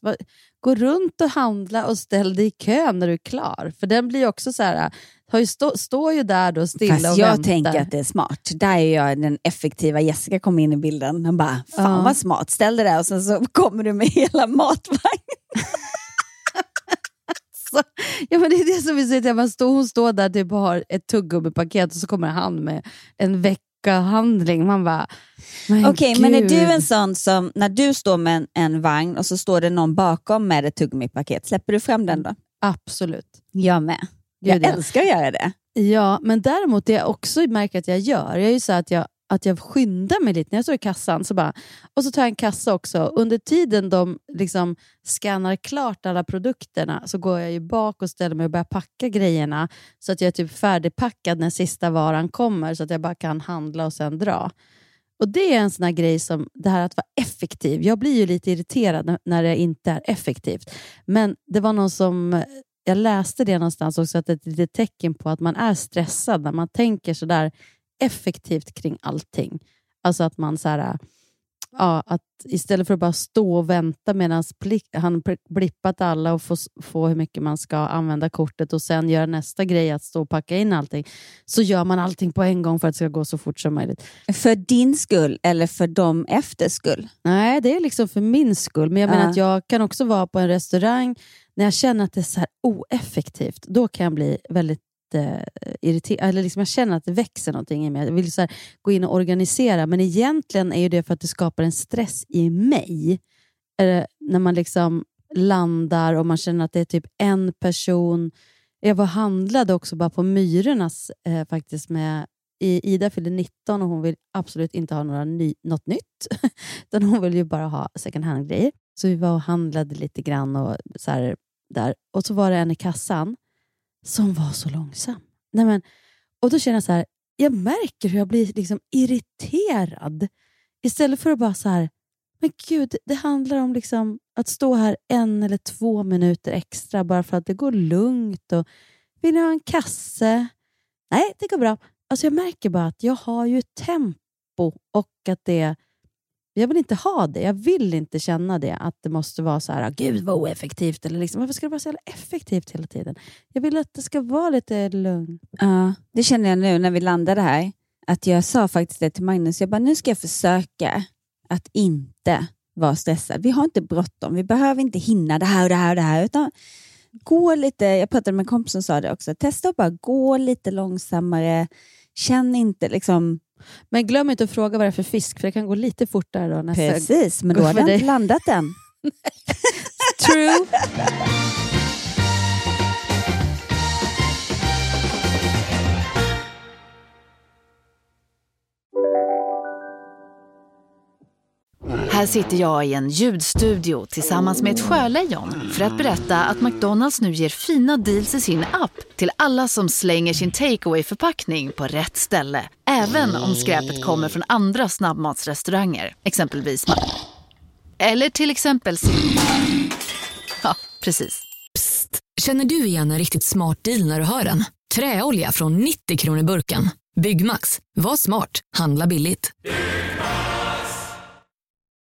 S9: Gå runt och handla och ställ dig i kö när du är klar. För den blir också så här, har ju stå, står ju där då stilla
S10: Fast
S9: och
S10: jag
S9: väntar.
S10: tänker att det är smart. Där är jag den effektiva Jessica kom in i bilden. Han bara, fan
S9: Ja.
S10: vad smart, ställ det där och sen så kommer du med hela matvagnen.
S9: Så, ja, men det är det som vi säger, man står, hon står där typ och har ett tuggummipaket och så kommer han med en veckahandling. Man bara,
S10: Okej, men är du en sån som, när du står med en, en vagn och så står det någon bakom med ett tuggummipaket, släpper du fram den då?
S9: Absolut.
S10: Jag med.
S9: Gud,
S10: Jag
S9: ja.
S10: älskar att göra det.
S9: Ja, men däremot det jag också märker att jag gör, jag är ju så att jag, att jag skyndar mig lite när jag står i kassan. Så bara, och så tar jag en kassa också. Under tiden de liksom skannar klart alla produkterna så går jag ju bak och ställer mig och börjar packa grejerna så att jag är typ färdigpackad när sista varan kommer så att jag bara kan handla och sen dra. Och Det är en sån här grej som det här att vara effektiv. Jag blir ju lite irriterad när- det inte är effektivt. Men det var någon som jag läste det någonstans också, att det är ett litet tecken på att man är stressad när man tänker sådär effektivt kring allting. Alltså att man så här, ja, att istället för att bara stå och vänta medan han blippat alla och få, få hur mycket man ska använda kortet och sen göra nästa grej att stå och packa in allting, så gör man allting på en gång för att det ska gå så fort som möjligt.
S10: För din skull eller för dem efter skull?
S9: Nej, det är liksom för min skull. Men jag menar
S10: Ja.
S9: att jag kan också vara på en restaurang när jag känner att det är så här oeffektivt. Då kan jag bli väldigt jätteirriterad. Eh, eller liksom jag känner att det växer någonting i mig. Jag vill så här, gå in och organisera. Men egentligen är det för att det skapar en stress i mig. Eh, när man liksom landar och man känner att det är typ en person. Jag var och handlade också bara på Myrornas eh, faktiskt med i- Ida fyllde 19 och hon vill absolut inte ha några ny, något nytt. Utan hon vill ju bara ha second hand-grejer. Så vi var och handlade lite grann och så här, där. Och så var det en i kassan som var så långsam. Nej, men, och då känner jag så här, jag märker hur jag blir liksom irriterad. Istället för att bara så här, men gud, det handlar om liksom att stå här en eller två minuter extra bara för att det går lugnt. Och Vill ni ha en kasse? Nej, det går bra. Alltså jag märker bara att jag har ju tempo och att det jag vill inte ha det. Jag vill inte känna det. Att det måste vara så här, gud vad oeffektivt. Eller liksom, varför ska det vara så jävla effektivt hela tiden? Jag vill att det ska vara lite lugnt.
S10: Ja, det känner jag nu när vi landade här. Att jag sa faktiskt det till Magnus. Jag bara, nu ska jag försöka att inte vara stressad. Vi har inte bråttom. Vi behöver inte hinna det här och det här och det här. Utan gå lite, jag pratade med en kompis som sa det också. Testa att bara gå lite långsammare. Känn inte liksom...
S9: Men glöm inte att fråga vad det är för fisk, för det kan gå lite fortare då. Nästa
S10: Precis, men då jag
S9: dig.
S10: inte landat än.
S9: True.
S13: Här sitter jag i en ljudstudio tillsammans med ett sjölejon för att berätta att McDonalds nu ger fina deals i sin app till alla som slänger sin takeaway förpackning på rätt ställe. Även om skräpet kommer från andra snabbmatsrestauranger, exempelvis Eller till exempel Ja, precis.
S14: Psst! Känner du igen en riktigt smart deal när du hör den? Träolja från 90 kronor burken. Byggmax. Var smart. Handla billigt.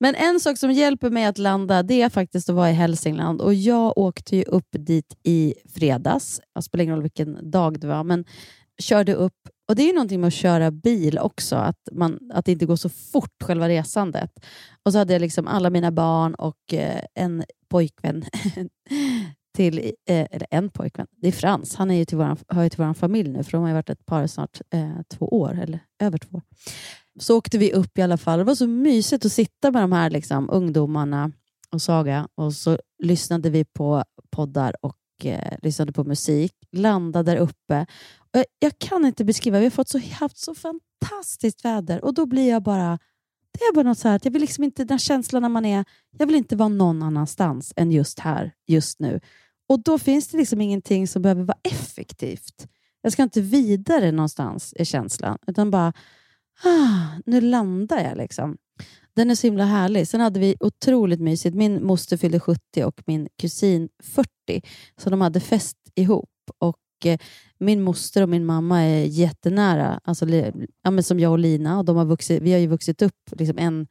S9: Men en sak som hjälper mig att landa det är faktiskt att vara i Hälsingland. Och Jag åkte ju upp dit i fredags. Jag spelar ingen roll vilken dag det var, men körde upp. Och Det är ju någonting med att köra bil också, att, man, att det inte går så fort själva resandet. Och så hade jag liksom alla mina barn och eh, en pojkvän till, eh, eller en pojkvän, det är Frans. Han är ju till våran, hör ju till vår familj nu, för de har ju varit ett par snart eh, två år, eller över två år. Så åkte vi upp i alla fall. Det var så mysigt att sitta med de här liksom, ungdomarna och Saga och så lyssnade vi på poddar och eh, lyssnade på musik. Landade där uppe. Och jag, jag kan inte beskriva, vi har fått så, haft så fantastiskt väder och då blir jag bara det är bara något så här att jag vill liksom inte, den känslan när man är, jag vill inte vara någon annanstans än just här, just nu. Och då finns det liksom ingenting som behöver vara effektivt. Jag ska inte vidare någonstans, är känslan. Utan bara, ah, nu landar jag. liksom. Den är så himla härlig. Sen hade vi otroligt mysigt. Min moster fyllde 70 och min kusin 40, så de hade fest ihop. Och eh, Min moster och min mamma är jättenära, alltså, ja, men som jag och Lina. Och de har vuxit, vi har ju vuxit upp liksom en,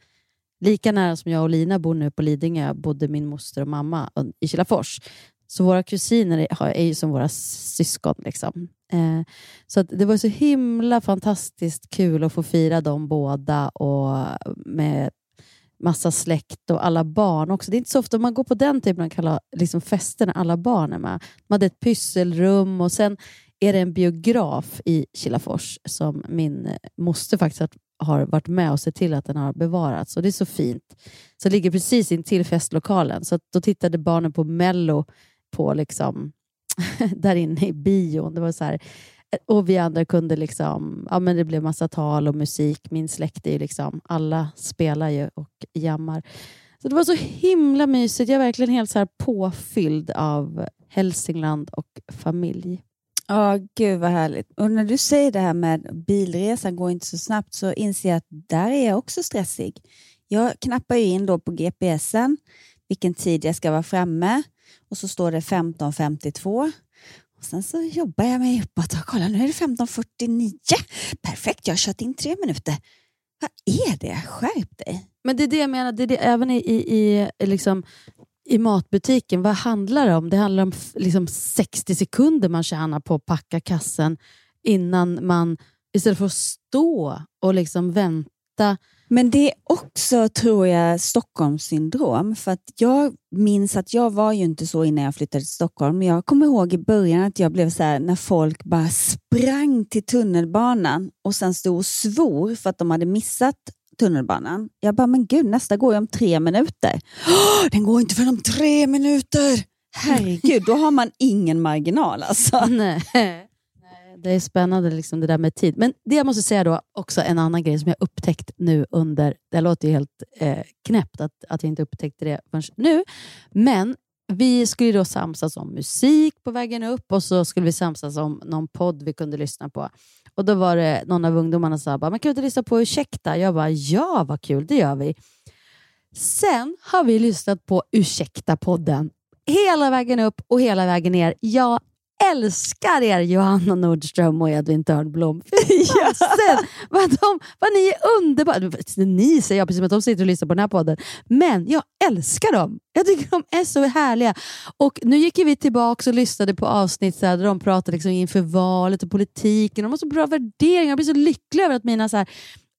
S9: lika nära som jag och Lina bor nu på Lidingö, bodde min moster och mamma i Kilafors. Så våra kusiner är, är ju som våra syskon. Liksom. Eh, så att det var så himla fantastiskt kul att få fira dem båda och med massa släkt och alla barn också. Det är inte så ofta man går på den typen av kalla, liksom fester när alla barn är med. Man hade ett pysselrum och sen är det en biograf i Kilafors som min moster faktiskt har- har varit med och sett till att den har bevarats. Och Det är så fint. Så det ligger precis intill festlokalen. Så att då tittade barnen på Mello på liksom, där inne i bion. Det var så här, och vi andra kunde liksom, ja men det blev massa tal och musik. Min släkt är ju liksom, alla spelar ju och jammar. Så det var så himla mysigt. Jag är verkligen helt så här påfylld av Hälsingland och familj.
S10: Ja, gud vad härligt. Och när du säger det här med bilresan går inte så snabbt så inser jag att där är jag också stressig. Jag knappar ju in då på GPSen vilken tid jag ska vara framme och så står det 15.52. Och sen så jobbar jag mig uppåt och kolla nu är det 15.49. Perfekt, jag har kört in tre minuter. Vad är det? Skärp dig.
S9: Men det är det jag menar, det är det, även i, i, i, liksom, i matbutiken, vad handlar det om? Det handlar om liksom 60 sekunder man tjänar på att packa kassen innan man, istället för att stå och liksom vänta.
S10: Men det är också, tror jag, Stockholmssyndrom. För att jag minns att jag var ju inte så innan jag flyttade till Stockholm. Men jag kommer ihåg i början att jag blev så här när folk bara sprang till tunnelbanan och sen stod och svor för att de hade missat tunnelbanan. Jag bara, men gud, nästa går ju om tre minuter. Den går inte förrän om tre minuter! Herregud, då har man ingen marginal alltså.
S9: Nej. Det är spännande liksom det där med tid. Men det jag måste säga då, också en annan grej som jag upptäckt nu under, det låter ju helt eh, knäppt att, att jag inte upptäckte det förrän nu, men vi skulle då samsas om musik på vägen upp och så skulle vi samsas om någon podd vi kunde lyssna på. Och Då var det någon av ungdomarna som sa, man kan inte lyssna på Ursäkta? Jag bara, ja vad kul, det gör vi. Sen har vi lyssnat på Ursäkta-podden hela vägen upp och hela vägen ner. Jag älskar er Johanna Nordström och Edvin Törnblom. Fasen, vad, de, vad ni är underbara! Ni säger jag precis som att de sitter och lyssnar på den här podden. Men jag älskar dem. Jag tycker de är så härliga. Och Nu gick vi tillbaka och lyssnade på avsnitt där de pratade liksom inför valet och politiken. De har så bra värderingar. Jag blir så lycklig över att mina så här,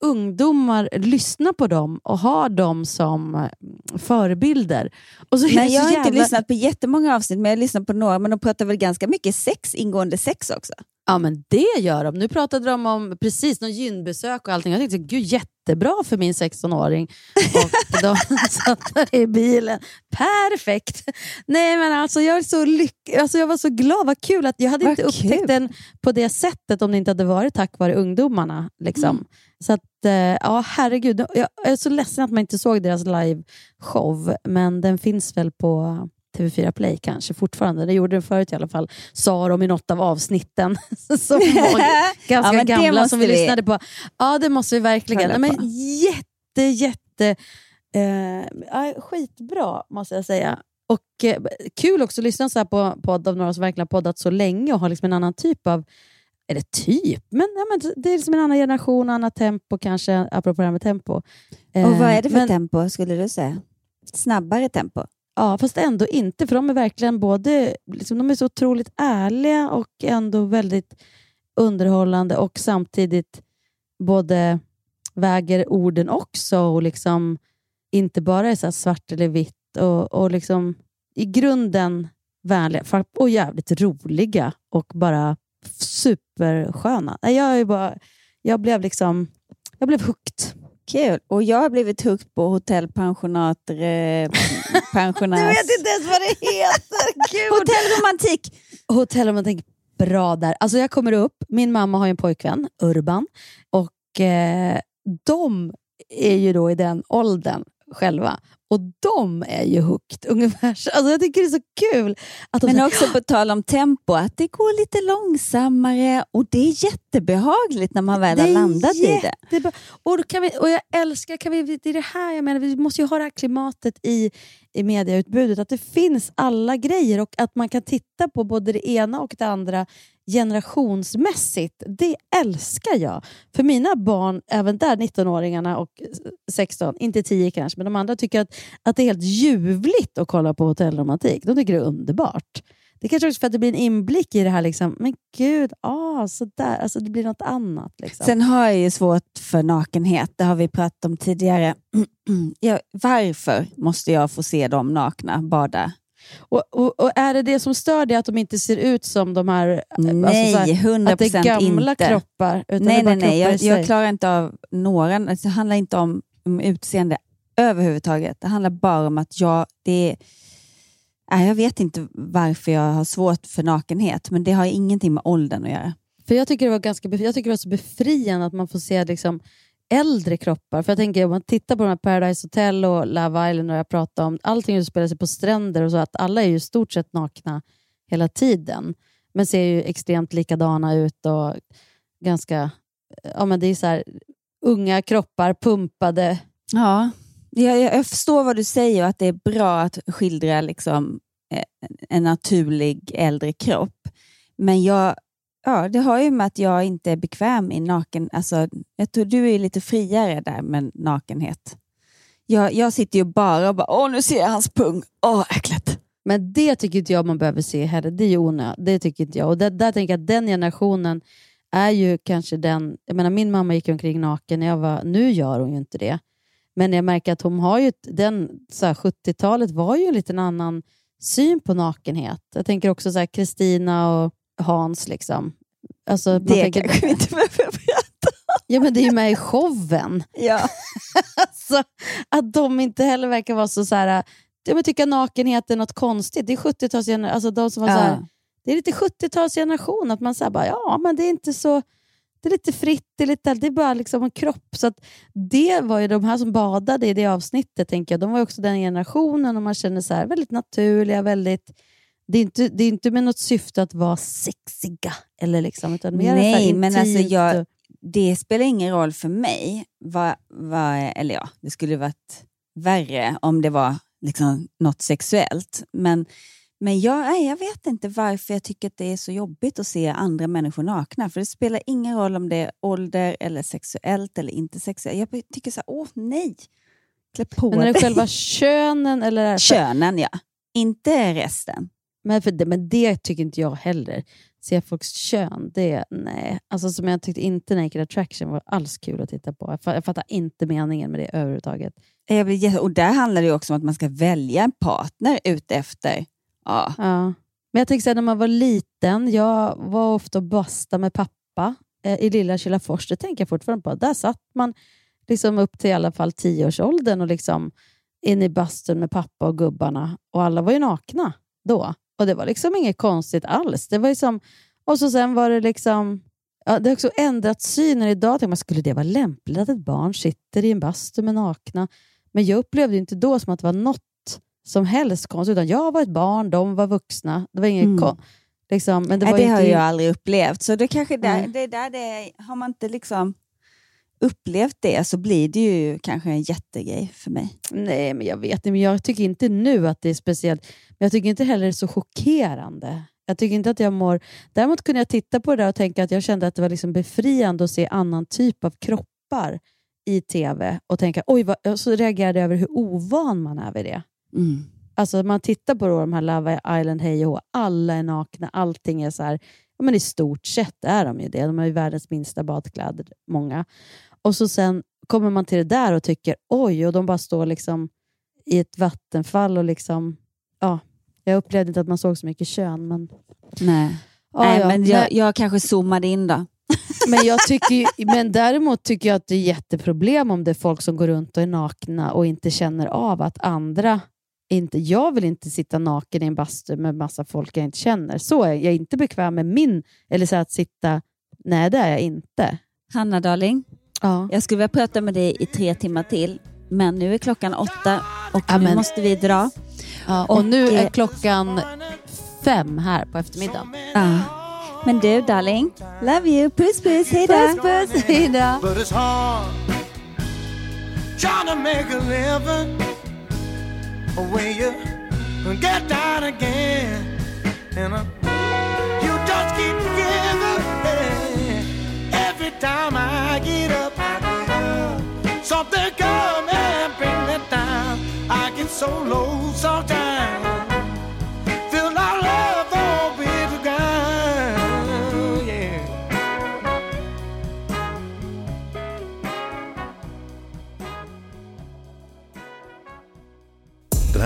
S9: ungdomar lyssnar på dem och har dem som eh, förebilder.
S10: Nej, jag har inte
S9: jävla-
S10: lyssnat på jättemånga avsnitt, men jag har lyssnat på några. Men de pratar väl ganska mycket sex, ingående sex också?
S9: Ja, men det gör de. Nu pratade de om precis någon gynbesök och allting. Jag tänkte, gud jättebra för min 16-åring. Och de satt där i bilen. Perfekt! Nej, men alltså jag, är så lyck- alltså jag var så glad. Vad kul. att Jag hade
S10: Vad
S9: inte upptäckt
S10: kul.
S9: den på det sättet om det inte hade varit tack vare ungdomarna. Liksom.
S10: Mm.
S9: Så att, eh, ja herregud. Jag är så ledsen att man inte såg deras live-show, men den finns väl på TV4 Play kanske fortfarande. Det gjorde den förut i alla fall, sa de i något av avsnitten. som var ganska
S10: Ja,
S9: gamla som vi,
S10: vi
S9: lyssnade på. Ja, det måste vi verkligen. men jätte, jätte... Eh, skitbra, måste jag säga. Och eh, Kul också att lyssna så här på podd av några som verkligen har poddat så länge och har liksom en annan typ av eller typ, men, ja, men det är liksom en annan generation, annat tempo kanske, apropå det här med tempo.
S10: Och vad är det för
S9: Eh, men-
S10: tempo skulle du säga? Snabbare tempo?
S9: Ja, fast ändå inte, för de är verkligen både liksom, de är så otroligt ärliga och ändå väldigt underhållande och samtidigt både väger orden också och liksom inte bara är så svart eller vitt och, och liksom i grunden vänliga och jävligt roliga och bara supersköna. Jag, är bara, jag blev liksom jag blev hooked.
S10: Kul. Och jag har blivit hooked på hotellpensionat, eh, pensionärs...
S9: Jag vet inte ens vad det heter. Gud.
S10: Hotellromantik!
S9: Hotellromantik, bra där. Alltså jag kommer upp, min mamma har ju en pojkvän, Urban, och eh, de är ju då i den åldern själva. Och de är ju hooked ungefär. så- Alltså jag tycker det är så kul. Att
S10: Men
S9: säger,
S10: också på tal om tempo, att det går lite långsammare och det är jättebehagligt när man väl har landat i det.
S9: Och, kan vi, och jag älskar, kan vi, det är det här jag menar, vi måste ju ha det här klimatet i, i mediautbudet, att det finns alla grejer och att man kan titta på både det ena och det andra generationsmässigt. Det älskar jag. För mina barn, även där 19-åringarna och 16, inte 10 kanske, men de andra tycker att, att det är helt ljuvligt att kolla på hotellromantik. De tycker det är underbart. Det kanske också för att det blir en inblick i det här, liksom, men gud, ah, sådär. Alltså, det blir något annat. Liksom.
S10: Sen har jag ju svårt för nakenhet, det har vi pratat om tidigare. ja, varför måste jag få se dem nakna bada?
S9: Och, och, och Är det det som stör dig att de inte ser ut som de här...
S10: Nej,
S9: alltså så här,
S10: 100%
S9: Att det är gamla
S10: inte.
S9: kroppar? Utan
S10: nej, nej, nej. Jag, jag klarar inte av några. Alltså, Det handlar inte om, om utseende överhuvudtaget. Det handlar bara om att jag... Det är, nej, jag vet inte varför jag har svårt för nakenhet, men det har ingenting med åldern att göra.
S9: För jag tycker det var ganska jag tycker det var så befriande att man får se liksom äldre kroppar. För jag tänker om man tittar på de här Paradise Hotel och Love Island och jag pratar om, allting utspelar sig på stränder och så, att alla är ju i stort sett nakna hela tiden. Men ser ju extremt likadana ut och ganska, ja men det är så här, unga kroppar pumpade.
S10: Ja, jag, jag, förstår vad du säger att det är bra att skildra liksom, eh, en naturlig äldre kropp. Men jag, ja, det har ju med att jag inte är bekväm i naken... Alltså, jag tror du är lite friare där med nakenhet. Jag, jag sitter ju bara och bara, åh nu ser jag hans pung, åh äckligt.
S9: Men det tycker inte jag man behöver se heller. Det är ju onödigt. Det tycker inte jag. Och där, där tänker jag att den generationen är ju kanske den... Jag menar, min mamma gick omkring naken när jag var... Nu gör hon ju inte det. Men jag märker att hon har ju... Den, så här, 70-talet var ju en liten annan syn på nakenhet. Jag tänker också så här Kristina och Hans. liksom. Alltså,
S10: Det
S9: tänker,
S10: kanske vi inte behöver prata
S9: Ja, men det är ju med i showen.
S10: Ja.
S9: alltså, att de inte heller verkar vara så, så här, jag tycka nakenhet är något konstigt. Det är 70-talsgeneration, alltså de som var
S10: Ja.
S9: så här, det är lite 70-talsgeneration, att man säger ja men det är inte så, det är lite fritt, det är, lite, det är bara liksom en kropp. Så att det var ju de här som badade i det avsnittet, tänker jag, de var också den generationen och man känner så här, väldigt naturliga, väldigt det är, inte, det är inte med något syfte att vara sexiga, eller liksom, utan mer
S10: Nej, men alltså jag, det spelar ingen roll för mig. Vad, vad, eller ja, det skulle varit värre om det var liksom något sexuellt. Men, men jag, nej, jag vet inte varför jag tycker att det är så jobbigt att se andra människor nakna. För det spelar ingen roll om det är ålder, eller sexuellt eller inte sexuellt. Jag tycker så här, åh nej! Klä på
S9: Men är det
S10: dig.
S9: själva könen? Eller är
S10: Könen, ja. Inte resten.
S9: Men, för det, men det tycker inte jag heller. se folks kön, det, nej. Alltså som jag tyckte inte Naked Attraction var alls kul att titta på. Jag fa- Jag fattar inte meningen med det överhuvudtaget.
S10: Jag blir jätte- och där handlar det också om att man ska välja en partner utefter. Ja.
S9: Ja. Men jag tänker så här, när man var liten, jag var ofta och basta med pappa eh, i lilla Kilafors. Det tänker jag fortfarande på. Där satt man liksom upp till i alla fall tioårsåldern och liksom in i bastun med pappa och gubbarna. Och alla var ju nakna då. Och det var liksom inget konstigt alls. Det var ju som, och så sen var det liksom... Ja, det har också ändrat synen idag. Tänkte man, skulle det vara lämpligt att ett barn sitter i en bastu med nakna? Men jag upplevde inte då som att det var något som helst konstigt. Utan jag var ett barn, de var vuxna. Det var inget
S10: Mm.
S9: kon- liksom, men det,
S10: Nej, det
S9: inte
S10: har jag aldrig upplevt. Så det kanske där,
S9: Nej.
S10: det är där det har man inte liksom upplevt det så blir det ju kanske en jättegrej för mig.
S9: Nej, men jag vet inte. Men jag tycker inte nu att det är speciellt. Men jag tycker inte heller det är så chockerande. Jag tycker inte att jag mår... Däremot kunde jag titta på det där och tänka att jag kände att det var liksom befriande att se annan typ av kroppar i tv och tänka, oj, vad... och så reagerade jag över hur ovan man är vid det.
S10: Mm.
S9: Alltså man tittar på då, de här Love Island, hej och hå, alla är nakna, allting är så här, ja, men i stort sett är de ju det. De har ju världens minsta badkläder, många. Och så sen kommer man till det där och tycker, oj, och de bara står liksom i ett vattenfall och liksom, ja, jag upplevde inte att man såg så mycket kön, men
S10: Nej,
S9: Ja,
S10: Nej
S9: ja.
S10: men jag, jag kanske zoomade in då.
S9: Men, jag tycker, ju- men däremot tycker jag att det är jätteproblem om det är folk som går runt och är nakna och inte känner av att andra inte... Jag vill inte sitta naken i en bastu med massa folk jag inte känner. Så är jag. inte bekväm med min... Eller så att sitta... Nej, det är jag inte.
S10: Hanna darling,
S9: Ja.
S10: jag skulle vilja prata med dig i tre timmar till, men nu är klockan åtta och
S9: Ja,
S10: nu måste vi dra.
S9: Ja, och, nu
S10: eh,
S9: är klockan fem här på eftermiddagen.
S10: Ja. Men du darling, love you, puss puss, hejdå.
S9: Puss, puss, hejdå.
S15: When you get down again. And uh, you just keep giving. Every time I get up, something come and bring me down. I get so low sometimes.